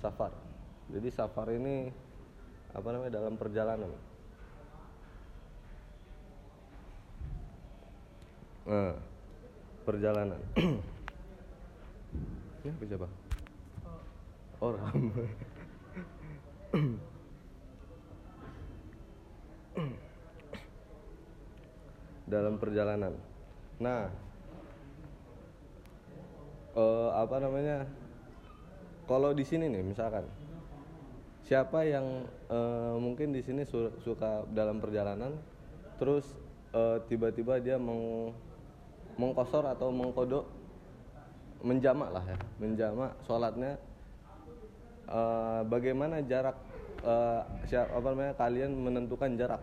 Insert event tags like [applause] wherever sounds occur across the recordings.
safar. Jadi safar ini apa namanya dalam perjalanan. Nah, perjalanan. [clears throat] Ini apa siapa? Orang. [clears throat] dalam perjalanan. Nah, eh, apa namanya? Kalau di sini nih, misalkan siapa yang eh, mungkin di sini su- suka dalam perjalanan, terus eh, tiba-tiba dia meng mengkosor atau mengkodok menjamak lah ya, menjamak sholatnya. Eh, bagaimana jarak eh, siapa apa namanya kalian menentukan jarak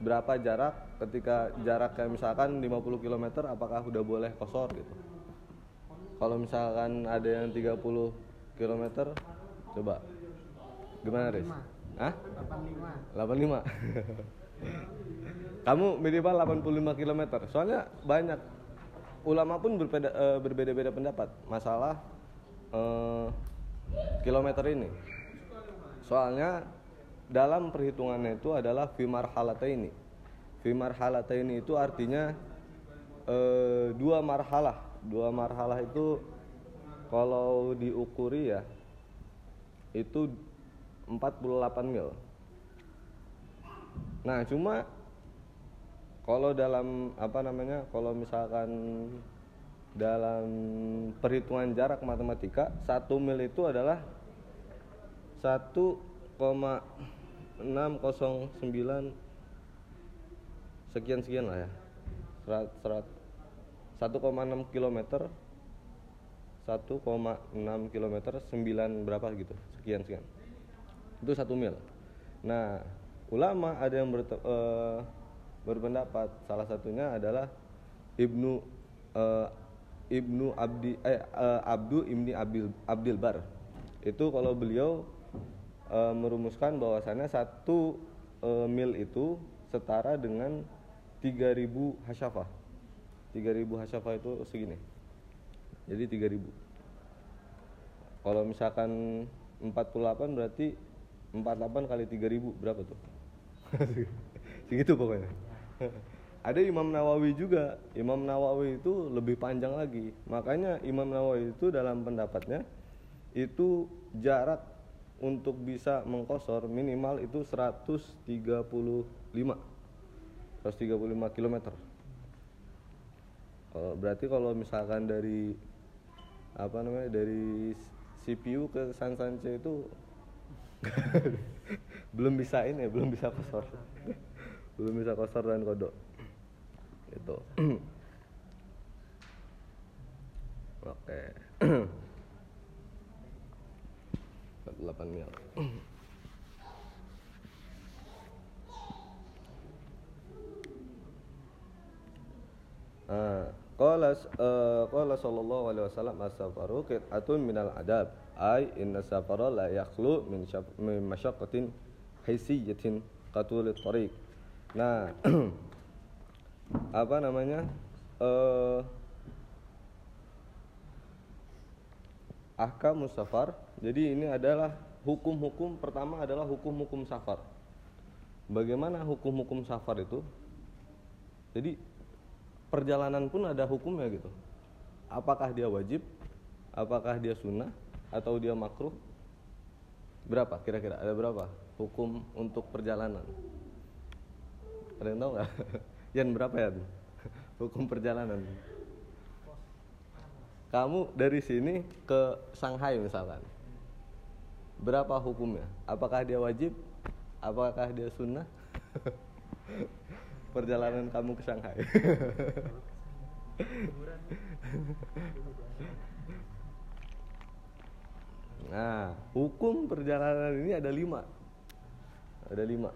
berapa jarak ketika jarak kayak misalkan 50 km apakah udah boleh kosor gitu kalau misalkan ada yang 30 km coba. Gimana Riz? Hah? 85 85 kamu minimal 85 km soalnya banyak. Ulama pun berbeda eh, berbeda-beda pendapat. Masalah eh, kilometer ini. Soalnya dalam perhitungannya itu adalah fimar ini. Fimar ini itu artinya eh, dua marhalah dua marhalah itu kalau diukuri ya itu 48 mil. Nah cuma kalau dalam apa namanya kalau misalkan dalam perhitungan jarak matematika satu mil itu adalah 1,609 sekian sekian lah ya. Serat, serat 1,6 kilometer 1,6 kilometer 9 berapa gitu sekian sekian. Itu satu mil. Nah ulama ada yang berte- eh, berpendapat salah satunya adalah ibnu eh, ibnu abdi eh, eh, abdu ibni abdil abdil bar. Itu kalau beliau eh, merumuskan bahwasannya satu eh, mil itu setara dengan 3000 hasyafah 3000 hasyafah itu segini. Jadi 3000 kalau misalkan 48 berarti 48 kali 3000 berapa tuh? [laughs] Segitu pokoknya. [laughs] Ada Imam Nawawi juga. Imam Nawawi itu lebih panjang lagi. Makanya Imam Nawawi itu dalam pendapatnya itu jarak untuk bisa mengkosor minimal itu 135 135 km Oh, berarti kalau misalkan dari apa namanya dari CPU ke San Sanche itu [laughs] belum bisa ini belum bisa kosor. [laughs] Belum bisa kosor dan kodok. Itu [clears throat] oke 8 mil Ah, Eh, qala sallallahu alaihi wasallam as-safaru qit'atun minal adab ay inna safara la yakhlu min min masyaqqatin hisiyatin qatul tariq. Nah, [clears throat] apa namanya? Eh ahkam safar. Jadi ini adalah hukum-hukum pertama adalah hukum-hukum safar. Bagaimana hukum-hukum safar itu? Jadi perjalanan pun ada hukumnya gitu. Apakah dia wajib? Apakah dia sunnah? Atau dia makruh? Berapa kira-kira? Ada berapa hukum untuk perjalanan? Ada yang tahu nggak? [laughs] Yan berapa ya? [laughs] Hukum perjalanan. Kamu dari sini ke Shanghai misalkan. Berapa hukumnya? Apakah dia wajib? Apakah dia sunnah? [laughs] Perjalanan kamu ke Shanghai. [laughs] Nah, hukum perjalanan ini ada lima. Ada lima.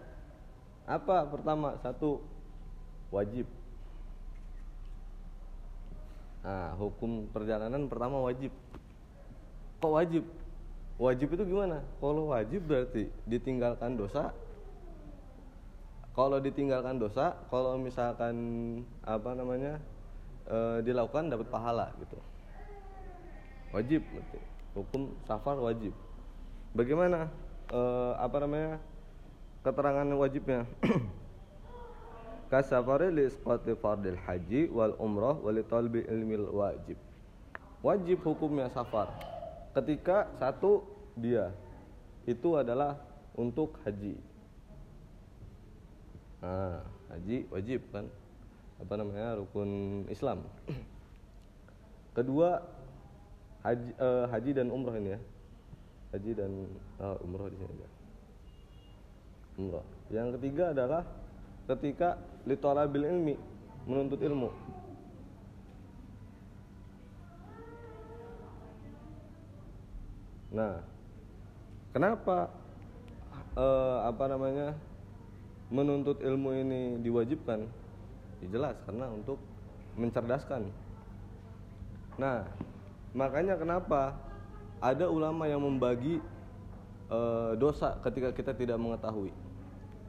Apa pertama? Satu, wajib. Nah, hukum perjalanan pertama wajib. Kok wajib? Wajib itu gimana? Kalau wajib berarti ditinggalkan dosa. Kalau ditinggalkan dosa, kalau misalkan apa namanya eh, dilakukan dapat pahala gitu. Wajib berarti. Hukum safar wajib. bagaimana uh, apa namanya keterangan wajibnya [clears throat] kasafari li isqati fardil haji wal umrah wal talbi ilmil wajib wajib hukumnya safar ketika satu dia itu adalah untuk haji nah haji wajib kan? Apa namanya? Rukun Islam. Kedua haji, uh, haji dan umrah ini ya. Haji dan uh, umrah di sini ya umrah yang ketiga adalah ketika litolabil ilmi menuntut ilmu. Nah kenapa uh, apa namanya menuntut ilmu ini diwajibkan ya jelas karena untuk mencerdaskan. Nah makanya kenapa ada ulama yang membagi uh, dosa ketika kita tidak mengetahui.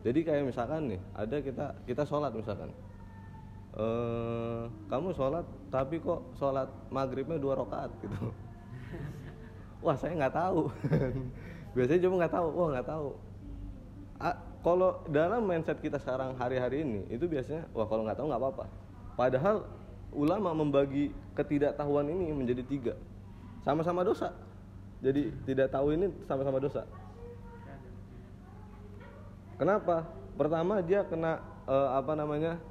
Jadi kayak misalkan nih ada kita kita sholat misalkan. Eh kamu sholat tapi kok sholat maghribnya dua rakaat gitu. [laughs] Wah saya nggak tahu. [laughs] Biasanya cuma nggak tahu wah nggak tahu kalau dalam mindset kita sekarang hari-hari ini itu biasanya wah kalau nggak tahu nggak apa-apa padahal ulama membagi ketidaktahuan ini menjadi tiga sama-sama dosa jadi tidak tahu ini sama-sama dosa Kenapa? Pertama dia kena uh, apa namanya?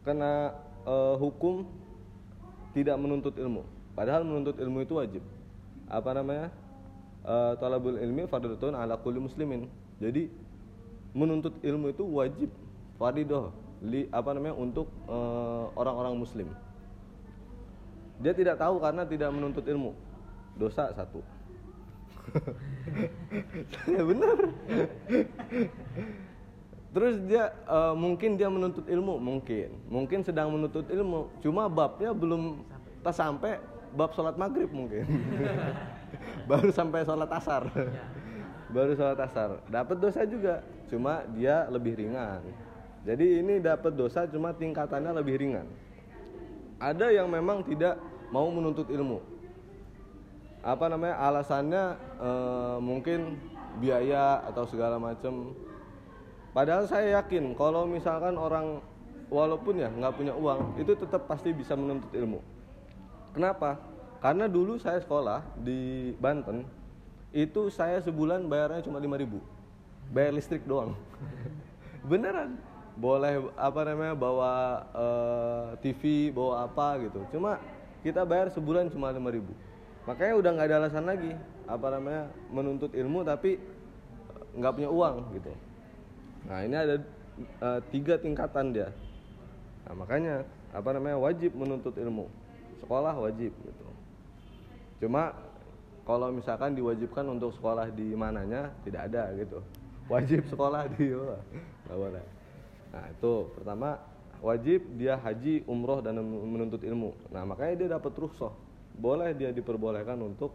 Kena uh, hukum tidak menuntut ilmu. Padahal menuntut ilmu itu wajib. Apa namanya? Uh, talabul ilmi fardhatun ala kulli muslimin. Jadi menuntut ilmu itu wajib fardhoh li apa namanya untuk orang-orang uh, muslim. Dia tidak tahu karena tidak menuntut ilmu. Dosa satu. [laughs] ya benar terus dia uh, mungkin dia menuntut ilmu mungkin mungkin sedang menuntut ilmu cuma babnya belum tak sampai bab sholat maghrib mungkin [laughs] baru sampai sholat asar ya. Baru sholat asar. Dapat dosa juga cuma dia lebih ringan. Jadi ini dapat dosa cuma tingkatannya lebih ringan. Ada yang memang tidak mau menuntut ilmu. Apa namanya alasannya e, mungkin biaya atau segala macam padahal saya yakin kalau misalkan orang walaupun ya nggak punya uang itu tetap pasti bisa menuntut ilmu. Kenapa? Karena dulu saya sekolah di Banten itu saya sebulan bayarnya cuma 5000 bayar listrik doang. [laughs] Beneran. Boleh apa namanya bawa uh, eh, TV bawa apa gitu. Cuma kita bayar sebulan cuma 5000 makanya udah nggak ada alasan lagi apa namanya menuntut ilmu tapi eh, nggak punya uang gitu. Nah ini ada uh, tiga tingkatan dia. Nah makanya apa namanya wajib menuntut ilmu. Sekolah wajib gitu. Cuma kalau misalkan diwajibkan untuk sekolah di mananya tidak ada gitu. Wajib sekolah di nggak boleh. Nah itu. Pertama wajib dia haji umroh dan menuntut ilmu. Nah makanya dia dapat rukhsah. Boleh dia diperbolehkan untuk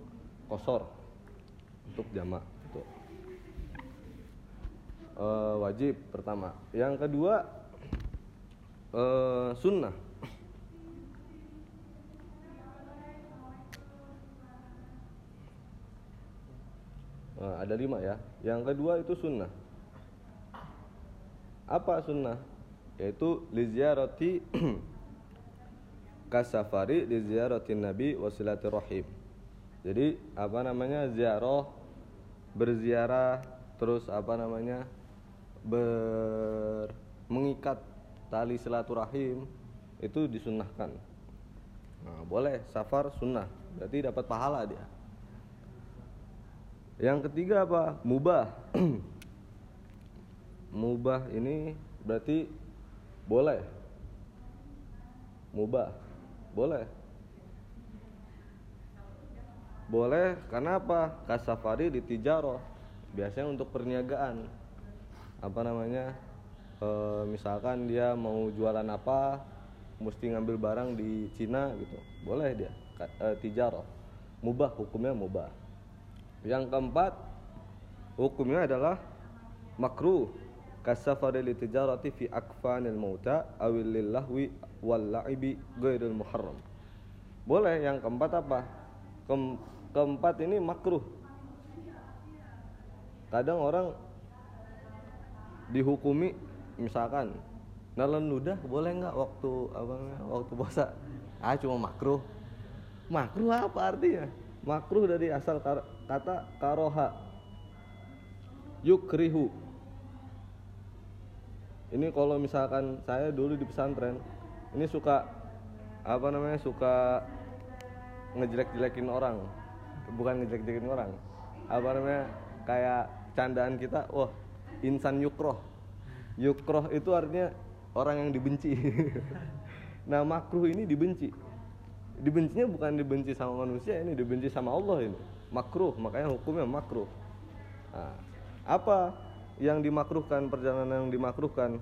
kosor. Untuk jamak itu e, wajib pertama. Yang kedua e, sunnah e, ada lima ya. Yang kedua itu sunnah. Apa sunnah? Yaitu liziarati [clears throat] kasafari di ziaratin nabi wasilaturrahim jadi apa namanya? Ziarah berziarah terus apa namanya? Ber mengikat tali silaturahim itu disunnahkan. Nah, boleh. Safar sunnah. Berarti dapat pahala dia yang ketiga apa mubah [clears throat] mubah ini berarti boleh mubah boleh. Boleh karena apa? Kasafari di tijaro. Biasanya untuk perniagaan. Apa namanya? E, misalkan dia mau jualan apa, mesti ngambil barang di Cina gitu. Boleh dia. E, tijaro. Mubah hukumnya mubah. Yang keempat hukumnya adalah makruh kasafari li tijarati fi akfanil mauta awil lillahwi wal la'ibi ghairil muharram. Boleh yang keempat apa? Ke keempat ini makruh. kadang orang dihukumi misalkan nelen ludah boleh nggak waktu apa namanya, waktu puasa ah cuma makruh makruh apa artinya makruh dari asal kata karoha. Yukrihu. Ini kalau misalkan saya dulu di pesantren ini suka apa namanya suka ngejelek-jelekin orang. Bukan ngejelek-jelekin orang. Apa namanya kayak candaan kita wah insan yukroh. Yukroh itu artinya orang yang dibenci. [laughs] Nah makruh ini dibenci dibencinya bukan dibenci sama manusia ini dibenci sama Allah ini. Makruh makanya hukumnya makruh. Nah, apa yang dimakruhkan perjalanan yang dimakruhkan?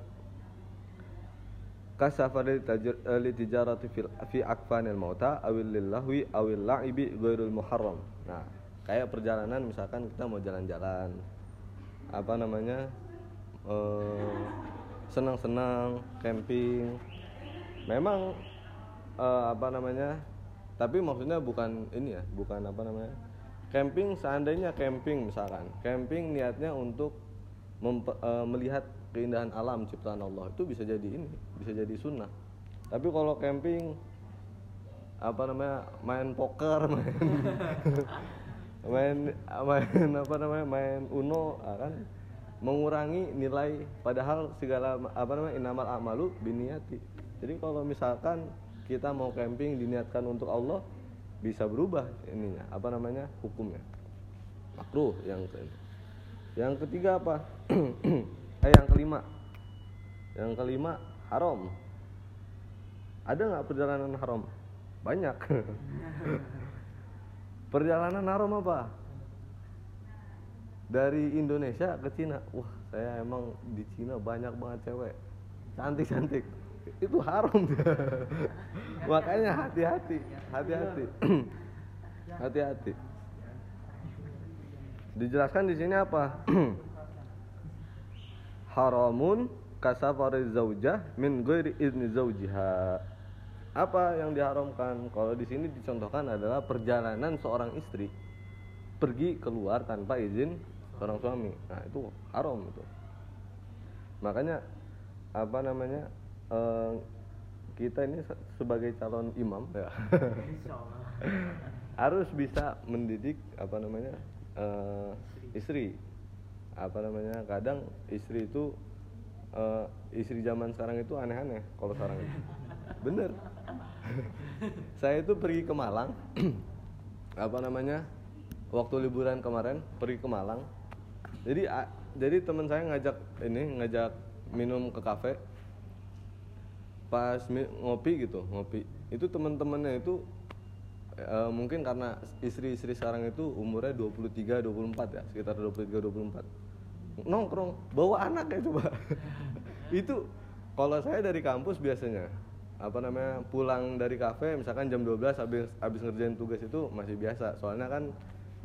Kasafar li tijarati fil fi akfanil mauta awil lillahwi awil la'ibi ghairul muharram. Nah kayak perjalanan misalkan kita mau jalan-jalan. Apa namanya? Eh, senang-senang camping. Memang eh, apa namanya tapi maksudnya bukan ini ya bukan apa namanya camping seandainya camping misalkan camping niatnya untuk mempe- eh, melihat keindahan alam ciptaan Allah itu bisa jadi ini bisa jadi sunnah. Tapi kalau camping apa namanya main poker [laughs] main main main apa namanya main uno ah, kan? Mengurangi nilai padahal segala apa namanya inamal amalu biniati jadi kalau misalkan kita mau camping diniatkan untuk Allah bisa berubah ininya apa namanya hukumnya. Makruh yang ke yang ketiga apa? [clears throat] Eh yang kelima. Yang kelima haram. Ada nggak perjalanan haram? Banyak. [laughs] Perjalanan haram apa? Dari Indonesia ke Cina. Wah saya emang di Cina banyak banget cewek. Cantik cantik itu haram. [laughs] Makanya hati-hati hati-hati. [clears throat] Hati-hati. Dijelaskan di sini apa? [clears throat] Haramun kasafari zaujah min ghairi izni zaujiha apa yang diharamkan? Kalau di sini dicontohkan adalah perjalanan seorang istri pergi keluar tanpa izin seorang suami. Nah itu haram itu. Makanya apa namanya eh, kita ini se- sebagai calon imam ya. [laughs] Harus bisa mendidik apa namanya eh, istri. Apa namanya kadang istri itu eh, istri zaman sekarang itu aneh-aneh kalau sekarang itu bener. [laughs] Saya itu pergi ke Malang. [clears throat] Apa namanya waktu liburan kemarin pergi ke Malang. Jadi a- jadi teman saya ngajak ini ngajak minum ke kafe pas ngopi gitu ngopi. Itu teman-temannya itu eh, mungkin karena istri-istri sekarang itu umurnya 23 24 ya sekitar 23 24 nongkrong bawa anak ya coba. [laughs] Itu kalau saya dari kampus biasanya apa namanya pulang dari kafe misalkan jam 12 habis habis ngerjain tugas itu masih biasa. Soalnya kan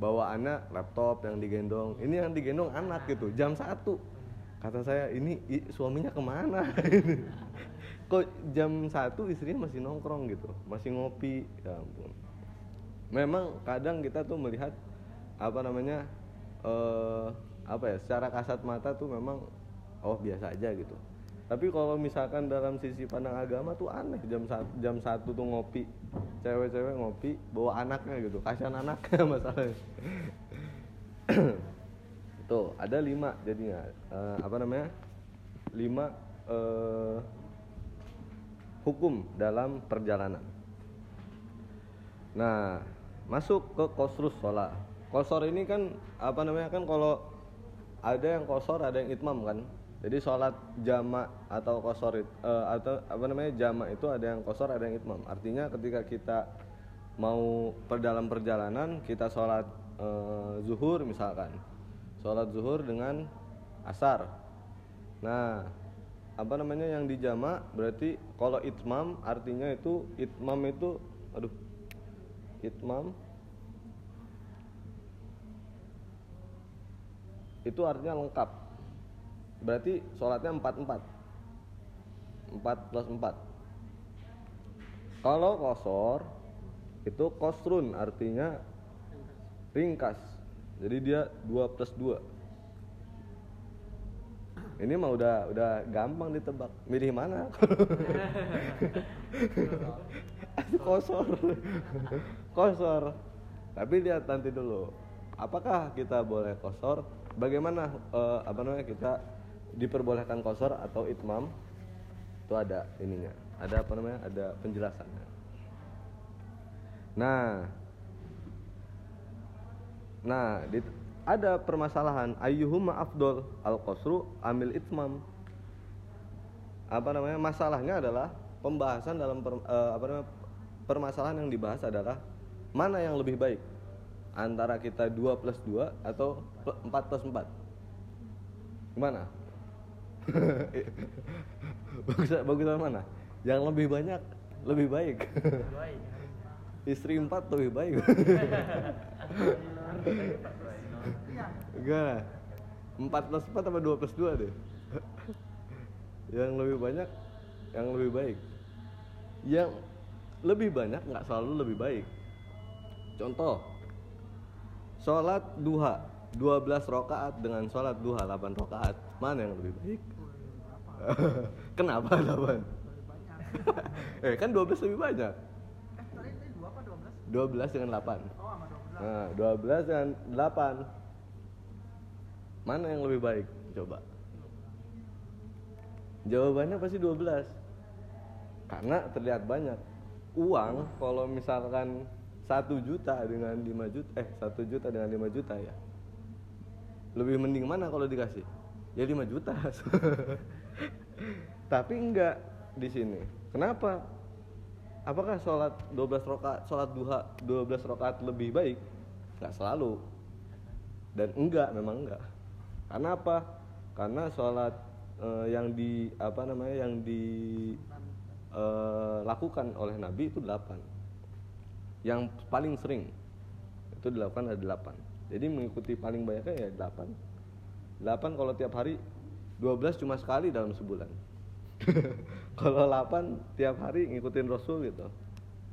bawa anak laptop yang digendong. Ini yang digendong anak gitu jam satu. Kata saya ini suaminya ke mana [laughs] kok jam satu istrinya masih nongkrong gitu? Masih ngopi. Ya ampun. Memang kadang kita tuh melihat apa namanya eh apa ya secara kasat mata tuh memang oh biasa aja gitu. Tapi kalau misalkan dalam sisi pandang agama tuh aneh jam satu jam satu tuh ngopi cewek-cewek ngopi bawa anaknya gitu kasihan anaknya [laughs] masalahnya. Tuh ada lima jadinya. Eh, apa namanya lima eh, hukum dalam perjalanan Nah, masuk ke kosrus sholat. Kosor ini kan apa namanya kan kalau ada yang kosor, ada yang itmam kan. Jadi sholat jama atau kosor eh, atau apa namanya jama itu ada yang kosor, ada yang itmam. Artinya ketika kita mau per dalam perjalanan kita sholat eh, zuhur misalkan, sholat zuhur dengan asar. Nah, apa namanya yang dijama berarti kalau itmam artinya itu itmam itu aduh itmam. Itu artinya lengkap. Berarti sholatnya 4 4 4 plus 4 kalau kosor itu kosrun artinya ringkas. Jadi dia 2 plus 2 ini mah udah udah gampang ditebak. Milih mana? [laughs] Kosor. Kosor. Tapi lihat nanti dulu. Apakah kita boleh kosor? Bagaimana uh, apa namanya kita diperbolehkan kosor atau itmam? Itu ada ininya. Ada apa namanya? Ada penjelasannya. Nah. Nah di, ada permasalahan. Ayyuhuma afdol al qasru amil itmam. Apa namanya? Masalahnya adalah pembahasan dalam per, uh, apa namanya? Permasalahan yang dibahas adalah mana yang lebih baik? Antara kita 2 plus 2 atau 4 plus 4 gimana [laughs] bagus bagusan mana? Yang lebih banyak lebih baik. Istri empat lebih baik [laughs] enggak empat plus empat apa dua plus dua deh. Yang lebih banyak yang lebih baik. Yang lebih banyak nggak selalu lebih baik. Contoh sholat duha 12 rakaat dengan sholat duha 8 rakaat mana yang lebih baik? [laughs] Kenapa 8 eh kan 12 lebih banyak 12 dengan 8 nah 12 dengan 8 mana yang lebih baik? Coba. Jawabannya pasti 12 karena terlihat banyak. Uang kalau misalkan satu juta dengan 5 juta eh satu juta dengan 5 juta ya. Lebih mending mana kalau dikasih? Ya 5 juta. [laughs] Tapi enggak di sini. Kenapa apakah sholat 12 rakaat sholat duha 12 rakaat lebih baik? Nggak selalu. Dan enggak memang enggak. Karena apa? Karena sholat uh, yang di apa namanya yang dilakukan eh, uh, oleh Nabi itu delapan. Yang paling sering itu dilakukan ada delapan. Jadi mengikuti paling banyaknya ya delapan. Delapan kalau tiap hari 12 cuma sekali dalam sebulan [laughs] kalau 8 tiap hari ngikutin Rasul gitu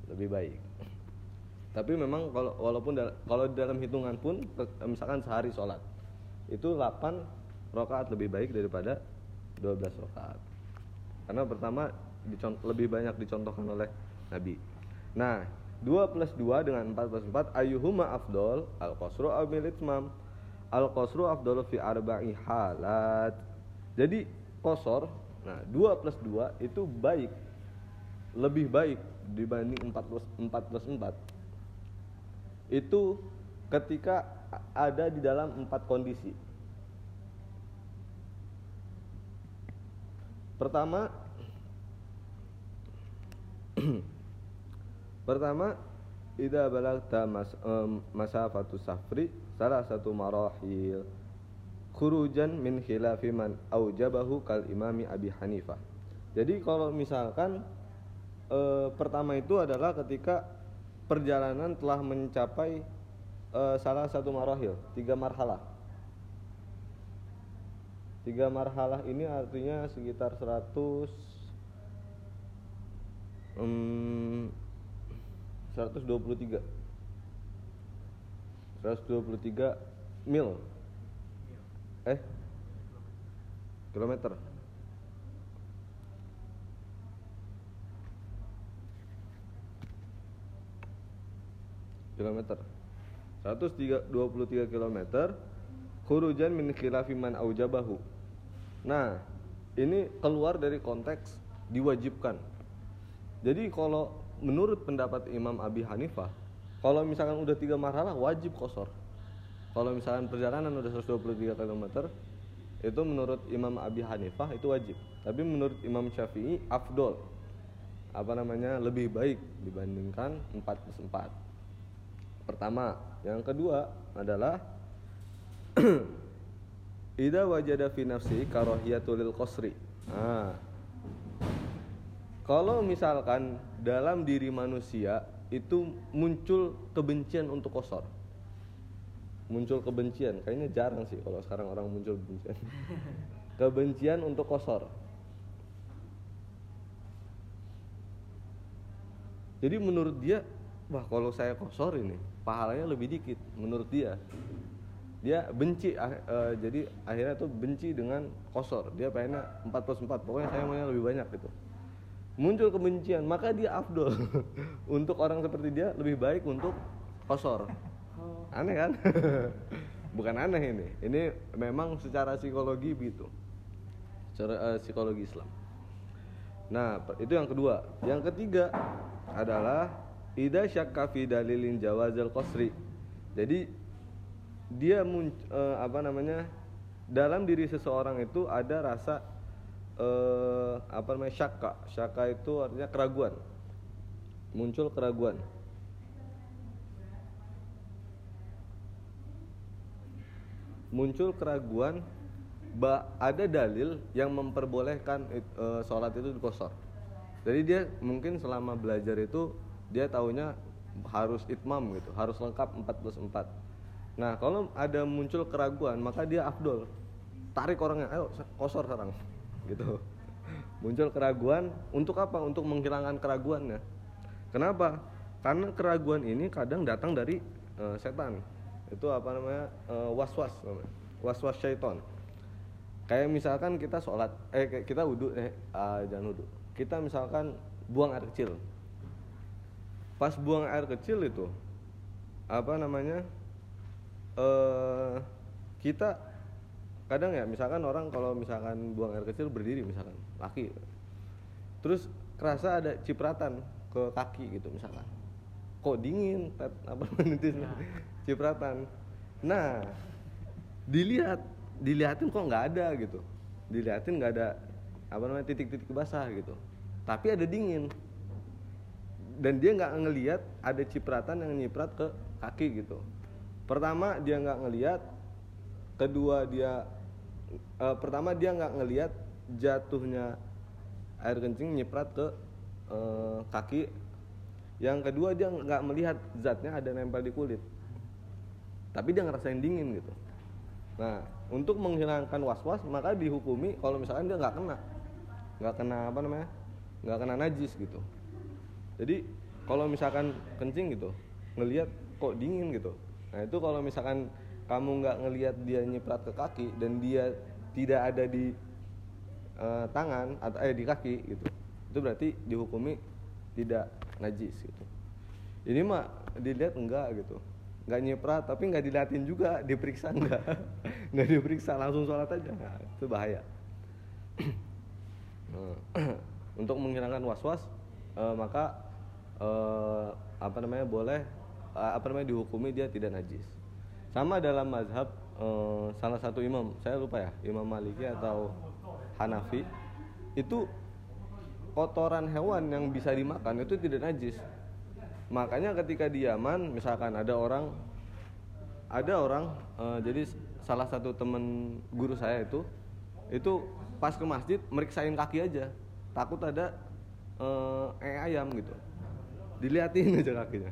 lebih baik. Tapi memang kalau walaupun kalau dalam hitungan pun misalkan sehari sholat itu 8 rakaat lebih baik daripada 12 rakaat karena pertama lebih banyak dicontohkan oleh Nabi. Nah 2 plus 2 dengan 4 plus 4 ayuhuma afdol al qasru al militmam al qasru afdol fi arba'i halat. Jadi kosor nah 2 plus 2 itu baik. Lebih baik dibanding 4 plus 4 plus 4 itu ketika ada di dalam empat kondisi. Pertama, [clears throat] pertama, ida balagta mas, um, masafatu safri salah satu marahil khurujan min khilafi man aujabahu kal imami Abi Hanifah. Jadi kalau misalkan e, pertama itu adalah ketika perjalanan telah mencapai uh, salah satu marahil, tiga marhalah. Tiga marhalah ini artinya sekitar 100 um, 123 123 mil eh? Kilometer? Kilometer. 123 km khurujan min khilafi man aujabahu. Nah ini keluar dari konteks diwajibkan. Jadi kalau menurut pendapat Imam Abi Hanifah kalau misalkan udah tiga marhalah wajib kosor kalau misalkan perjalanan udah 123 km itu menurut Imam Abi Hanifah itu wajib. Tapi menurut Imam Syafi'i afdol. Apa namanya? Lebih baik dibandingkan 4 plus 4 pertama. Yang kedua adalah [clears throat] ida wajada fi nafsi karahiyatul qasri. Nah. Kalau misalkan dalam diri manusia itu muncul kebencian untuk kosor muncul kebencian. Kayaknya jarang sih kalau sekarang orang muncul kebencian. [laughs] Kebencian untuk kosor. Jadi menurut dia wah kalau saya kosor ini pahalanya lebih dikit menurut dia. Dia benci uh, jadi akhirnya tuh benci dengan kosor. Dia pengennya 4 plus 4 pokoknya saya maunya lebih banyak gitu. Muncul kebencian maka dia afdol. [laughs] Untuk orang seperti dia lebih baik untuk kosor. Aneh kan? [laughs] Bukan aneh ini. Ini memang secara psikologi begitu. Secara uh, psikologi Islam. Nah itu yang kedua. Yang ketiga adalah ida syakka fi dalilin jawazal qasri. Jadi dia uh, apa namanya dalam diri seseorang itu ada rasa uh, apa namanya syaka syaka itu artinya keraguan. Muncul keraguan muncul keraguan ada dalil yang memperbolehkan uh, sholat itu dikosor jadi dia mungkin selama belajar itu dia tahunya harus itmam gitu harus lengkap 4 plus 4 Nah, kalau ada muncul keraguan, maka dia afdol. Tarik orangnya, ayo kosor sekarang. [laughs] Gitu. Muncul keraguan untuk apa? Untuk menghilangkan keraguannya. Kenapa? Karena keraguan ini kadang datang dari uh, setan. Itu apa namanya? Uh, was-was namanya. Was-was syaiton. Kayak misalkan kita sholat, eh kita wudhu, eh uh, jangan wudhu. Kita misalkan buang air kecil. Pas buang air kecil itu, apa namanya? uh, kita kadang ya misalkan orang kalau misalkan buang air kecil berdiri misalkan laki terus kerasa ada cipratan ke kaki gitu misalkan kok dingin tet, apa [laughs] nanti nah. Cipratan. Nah dilihat dilihatin kok nggak ada gitu. Dilihatin nggak ada apa namanya titik-titik basah gitu. Tapi ada dingin. Dan dia nggak ngelihat ada cipratan yang nyiprat ke kaki gitu. Pertama dia nggak ngelihat. Kedua dia uh, pertama dia nggak ngelihat jatuhnya air kencing nyiprat ke uh, kaki. Yang kedua dia nggak melihat zatnya ada nempel di kulit tapi dia ngerasain dingin gitu. Nah untuk menghilangkan was-was maka dihukumi kalau misalkan dia nggak kena. Nggak kena apa namanya? Nggak kena najis gitu. Jadi kalau misalkan kencing gitu ngelihat kok dingin gitu. Nah itu kalau misalkan kamu nggak ngelihat dia nyiprat ke kaki dan dia tidak ada di uh, tangan atau eh di kaki gitu, itu berarti dihukumi tidak najis gitu. Ini mah dilihat enggak gitu, nggak nyiprat tapi nggak diliatin juga, diperiksa enggak, [laughs] nggak diperiksa langsung sholat aja, nah, itu bahaya. [clears throat] [clears throat] Untuk menghilangkan was-was, uh, maka uh, apa namanya boleh Eh, apa namanya dihukumi dia tidak najis. Sama dalam mazhab eh, salah satu imam, saya lupa ya, Imam Maliki atau Hanafi itu kotoran hewan yang bisa dimakan itu tidak najis. Makanya ketika di Yaman misalkan ada orang ada orang eh, jadi salah satu teman guru saya itu itu pas ke masjid meriksain kaki aja. Takut ada eh, ayam gitu. Diliatin aja kakinya.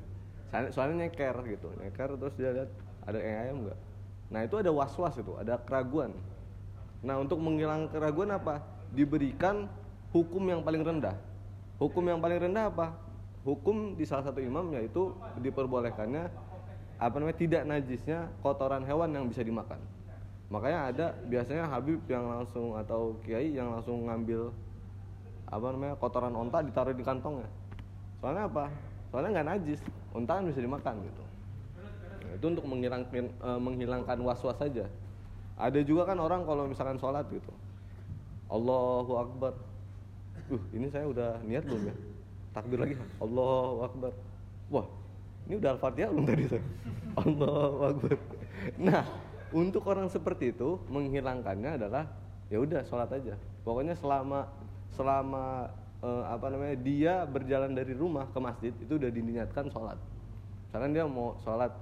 Soalnya nyeker gitu. Nyeker terus dia lihat ada yang ayam nggak? Nah itu ada was was itu ada keraguan. Nah untuk menghilangkan keraguan apa? Diberikan hukum yang paling rendah. Hukum yang paling rendah apa hukum di salah satu imam yaitu diperbolehkannya apa namanya tidak najisnya kotoran hewan yang bisa dimakan. Makanya ada biasanya Habib yang langsung atau kiai yang langsung ngambil apa namanya kotoran onta ditaruh di kantongnya. Soalnya apa? Soalnya nggak najis unta bisa dimakan gitu. Nah, itu untuk menghilangkan uh, menghilangkan was was saja. Ada juga kan orang kalau misalkan sholat gitu. Allahu Akbar. Uh ini saya udah niat belum ya takbir lagi. Allahu Akbar. Wah ini udah al-fatihah belum tadi saya Allahu Akbar. Nah untuk orang seperti itu menghilangkannya adalah ya udah sholat aja. Pokoknya selama selama uh, apa namanya dia berjalan dari rumah ke masjid itu udah diniatkan sholat. Sekarang dia mau sholat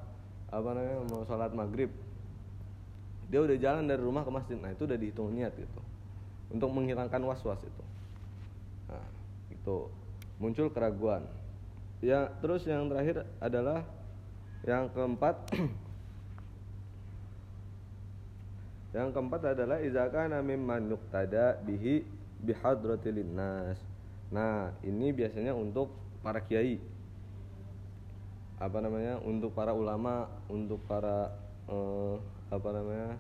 apa namanya mau sholat maghrib dia udah jalan dari rumah ke masjid. Nah itu udah dihitung niat gitu untuk menghilangkan was was itu. Nah itu muncul keraguan. Ya terus yang terakhir adalah yang keempat. [clears throat] Yang keempat adalah izakana mimman yuqtada bihi bihadratil nas Nah, ini biasanya untuk para kiai. Apa namanya? Untuk para ulama, untuk para eh, apa namanya?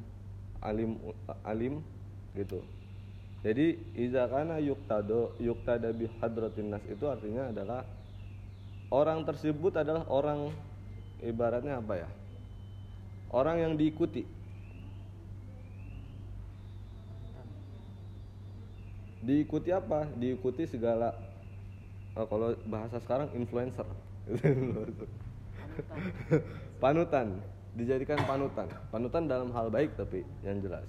Alim alim gitu jadi iza kana yuktado yuktada bi hadratin nas itu artinya adalah orang tersebut adalah orang ibaratnya apa ya? Orang yang diikuti. Diikuti apa? Diikuti segala oh, kalau bahasa sekarang influencer. [laughs] [laughs] Panutan. Dijadikan panutan. Panutan dalam hal baik tapi yang jelas.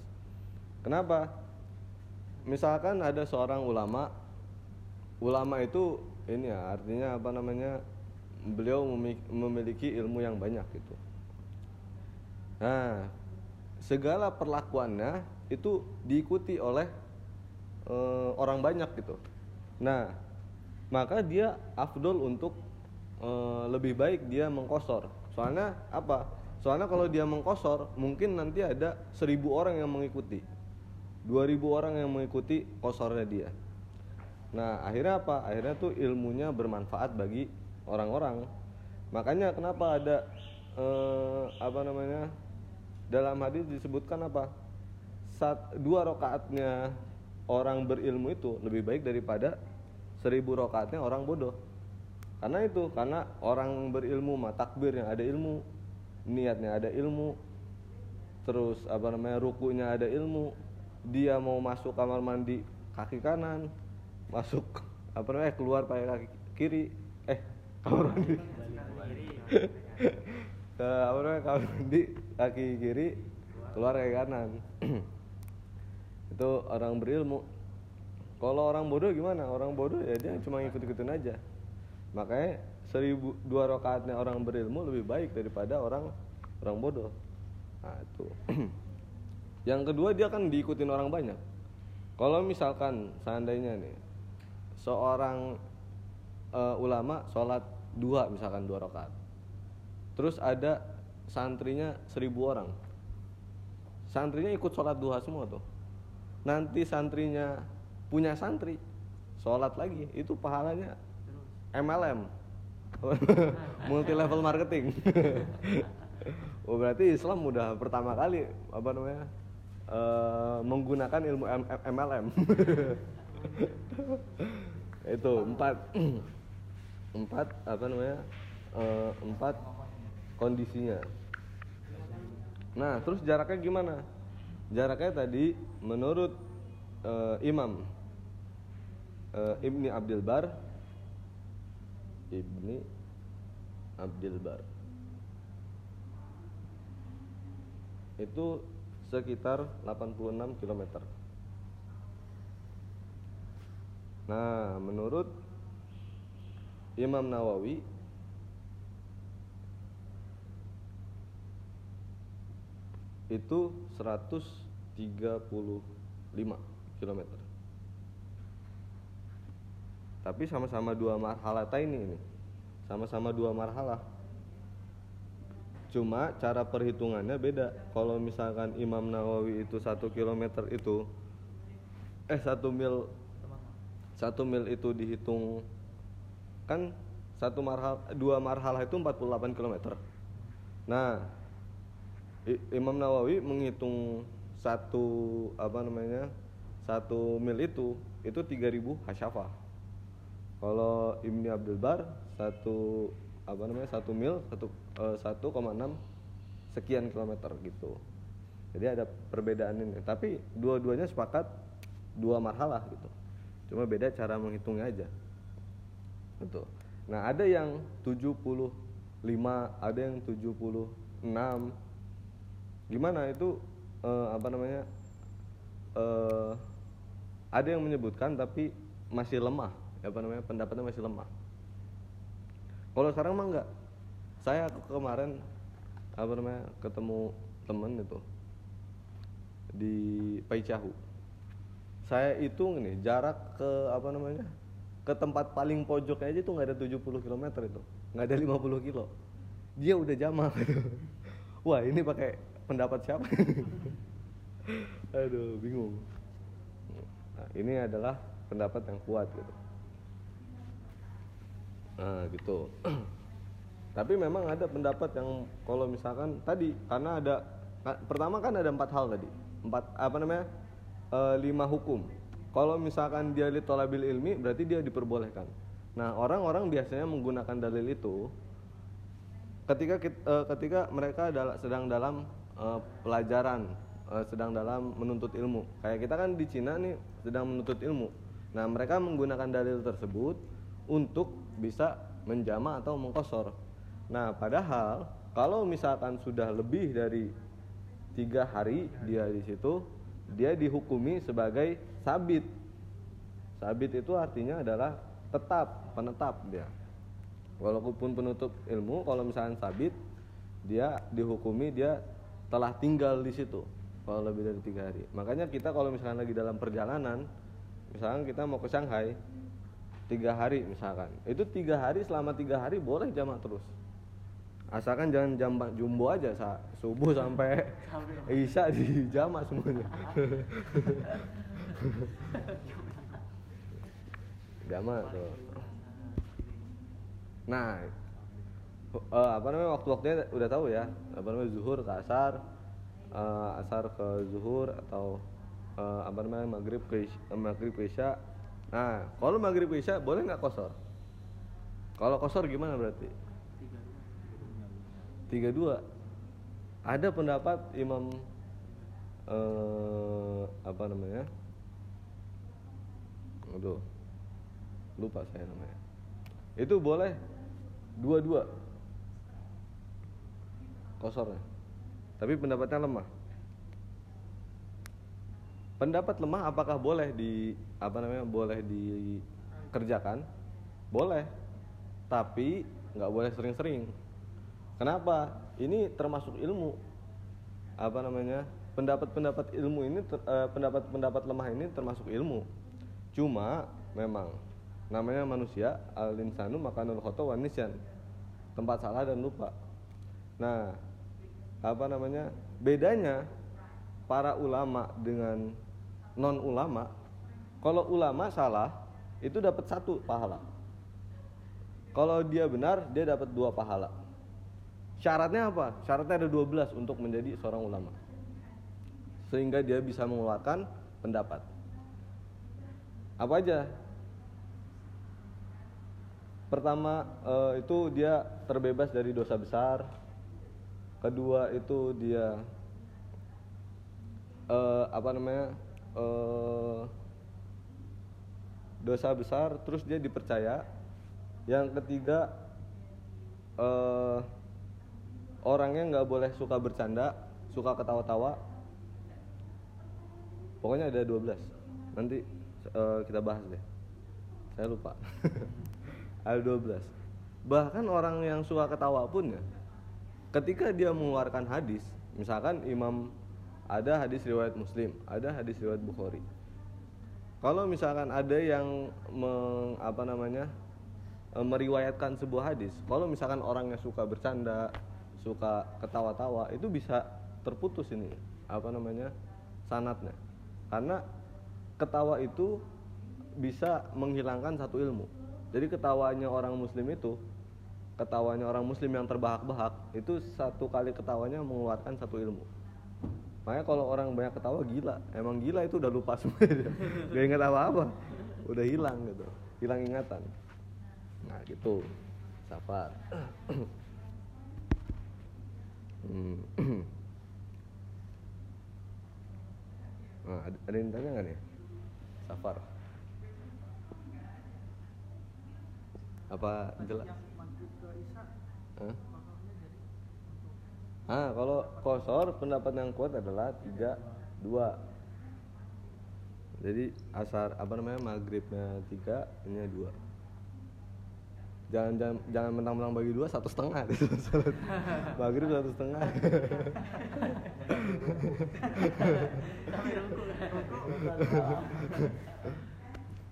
Kenapa misalkan ada seorang ulama ulama itu ini ya artinya apa namanya beliau memiliki ilmu yang banyak gitu nah segala perlakuannya itu diikuti oleh uh, orang banyak gitu. Nah, maka dia afdol untuk uh, lebih baik dia mengkosor. Soalnya apa? Soalnya kalau dia mengkosor, mungkin nanti ada seribu orang yang mengikuti, dua ribu orang yang mengikuti kosornya dia. Nah, akhirnya apa? Akhirnya tuh ilmunya bermanfaat bagi orang-orang. Makanya kenapa ada uh, apa namanya? Dalam hadis disebutkan apa? Sat, dua rokaatnya orang berilmu itu lebih baik daripada seribu rokaatnya orang bodoh karena itu karena orang berilmu mah yang ada ilmu niatnya ada ilmu terus apa namanya rukunya ada ilmu dia mau masuk kamar mandi kaki kanan masuk apa namanya keluar pakai kaki kiri eh kamar mandi. [laughs] Ke apa namanya kamar mandi kaki kiri keluar kaki kanan. [clears throat] Itu orang berilmu. Kalau orang bodoh gimana? Orang bodoh ya dia cuma ngikut-ikutin aja. Makanya seribu dua rakaatnya orang berilmu lebih baik daripada orang orang bodoh. Nah itu [clears throat] yang kedua dia kan diikutin orang banyak. Kalau misalkan seandainya nih seorang uh, ulama sholat dua misalkan dua rakaat. Terus ada santrinya seribu orang. Santrinya ikut sholat duha semua tuh. Nanti santrinya punya santri sholat lagi itu pahalanya MLM [laughs] multi level marketing. [laughs] Oh berarti Islam udah pertama kali apa namanya uh, menggunakan ilmu M MLM [laughs] itu empat. [clears throat] Empat apa namanya? Uh, empat kondisinya. Nah terus jaraknya gimana? Jaraknya tadi menurut uh, Imam uh, Ibni Abdul Bar Ibni Abdul Bar. Itu sekitar 86 km. Nah, menurut Imam Nawawi itu 135 km tapi sama-sama dua marhalah ini ini. Sama-sama dua marhalah cuma cara perhitungannya beda. Kalau misalkan Imam Nawawi itu satu kilometer itu eh satu mil satu mil itu dihitung kan satu marhal dua marhalah itu 48 km nah Imam Nawawi menghitung satu apa namanya satu mil itu itu 3000 hasyafah. Kalau Ibni Abdul Bar satu apa namanya satu mil satu eh, satu koma enam sekian kilometer gitu. Jadi ada perbedaan ini. Tapi dua-duanya sepakat dua marhalah gitu. Cuma beda cara menghitungnya aja. Gitu. Nah ada yang 75 ada yang 76 gimana? Itu uh, apa namanya uh, ada yang menyebutkan tapi masih lemah. Apa namanya pendapatnya masih lemah kalau sekarang mah enggak saya kemarin apa namanya ketemu temen itu di Paicahu saya hitung nih jarak ke apa namanya ke tempat paling pojok aja itu nggak ada 70 km itu. Nggak ada 50 kilo. Dia udah jamak [laughs] wah ini pakai pendapat siapa? [laughs] Aduh bingung. Nah, ini adalah pendapat yang kuat gitu nah gitu. [clears throat] Tapi memang ada pendapat yang kalau misalkan tadi karena ada pertama kan ada empat hal tadi. Empat apa namanya? Eh, lima hukum. Kalau misalkan dia li tolabil ilmi berarti dia diperbolehkan. Nah orang-orang biasanya menggunakan dalil itu ketika eh, ketika mereka dal- sedang dalam eh, pelajaran eh, sedang dalam menuntut ilmu. Kayak kita kan di Cina nih sedang menuntut ilmu. Nah mereka menggunakan dalil tersebut untuk bisa menjama atau mengkosor. Nah padahal kalau misalkan sudah lebih dari tiga hari dia di situ dia dihukumi sebagai sabit. Sabit itu artinya adalah tetap penetap dia. Walaupun penutup ilmu kalau misalnya sabit dia dihukumi dia telah tinggal di situ kalau lebih dari tiga hari. Makanya kita kalau misalnya lagi dalam perjalanan misalkan kita mau ke Shanghai tiga hari misalkan. Itu tiga hari selama tiga hari boleh jamak terus. Asalkan jangan jamak jumbo aja sa. Subuh sampai isya di jamak semuanya. Jamak tuh. Nah, eh, apa namanya waktu-waktunya udah tahu ya. Apa namanya zuhur ke asar, eh, asar ke zuhur atau eh, apa namanya maghrib ke isya, maghrib ke isya. Nah, kalau maghrib isya boleh nggak kosor? Kalau kosor gimana berarti? Tiga dua. Ada pendapat Imam eh, apa namanya? Aduh, lupa saya namanya. Itu boleh dua-dua kosornya. Tapi pendapatnya lemah. Pendapat lemah apakah boleh di apa namanya boleh dikerjakan? Boleh. Tapi nggak boleh sering-sering. Kenapa? Ini termasuk ilmu. Apa namanya? Pendapat-pendapat ilmu ini eh, pendapat-pendapat lemah ini termasuk ilmu. Cuma memang namanya manusia al insanu makanul khoto wa nisyan tempat salah dan lupa nah apa namanya bedanya para ulama dengan non ulama kalau ulama salah itu dapat satu pahala. Kalau dia benar dia dapat dua pahala. Syaratnya apa? Syaratnya ada 12 untuk menjadi seorang ulama. Sehingga dia bisa mengeluarkan pendapat. Apa aja? Pertama eh, itu dia terbebas dari dosa besar. Kedua itu dia eh, apa namanya eh, dosa besar, terus dia dipercaya. Yang ketiga eh, orangnya nggak boleh suka bercanda, suka ketawa-tawa. Pokoknya ada 12 Nanti eh, kita bahas deh. Saya lupa. [laughs] ada 12 bahkan orang yang suka ketawa pun ya ketika dia mengeluarkan hadis misalkan imam ada hadis riwayat muslim ada hadis riwayat bukhari. Kalau misalkan ada yang meng, apa namanya e, meriwayatkan sebuah hadis kalau misalkan orangnya suka bercanda suka ketawa-tawa itu bisa terputus ini apa namanya sanatnya. Karena ketawa itu bisa menghilangkan satu ilmu. Jadi ketawanya orang muslim itu ketawanya orang muslim yang terbahak-bahak itu satu kali ketawanya mengeluarkan satu ilmu makanya kalau orang banyak ketawa gila. Emang gila itu udah lupa semua. [laughs] Dia gak ingat apa-apa. Udah hilang gitu. Hilang ingatan. Nah gitu. Safar [clears throat] Hmm. [clears throat] nah, ada, ada yang tanya nggak nih? Safar apa jelas Hah? Ah, kalau kosor pendapat yang kuat adalah tiga dua. Jadi asar apa namanya maghribnya tiga, ini dua. Jangan jangan jangan mentang-mentang bagi dua satu setengah [laughs] maghrib satu setengah.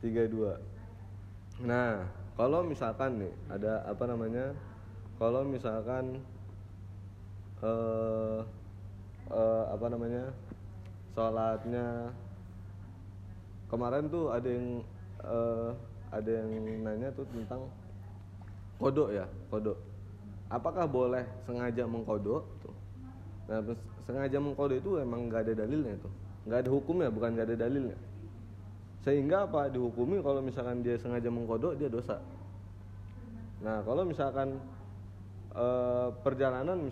tiga dua. Nah, kalau misalkan nih ada apa namanya? Kalau misalkan eh eh, apa namanya? Sholatnya kemarin tuh ada yang eh, ada yang nanya tuh tentang kodok ya, kodok. Apakah boleh sengaja mengkodok tuh? nah sengaja mengkode itu emang nggak ada dalilnya itu nggak ada hukumnya bukan nggak ada dalilnya sehingga apa dihukumi kalau misalkan dia sengaja mengkodok dia dosa nah kalau misalkan eh, perjalanan misalkan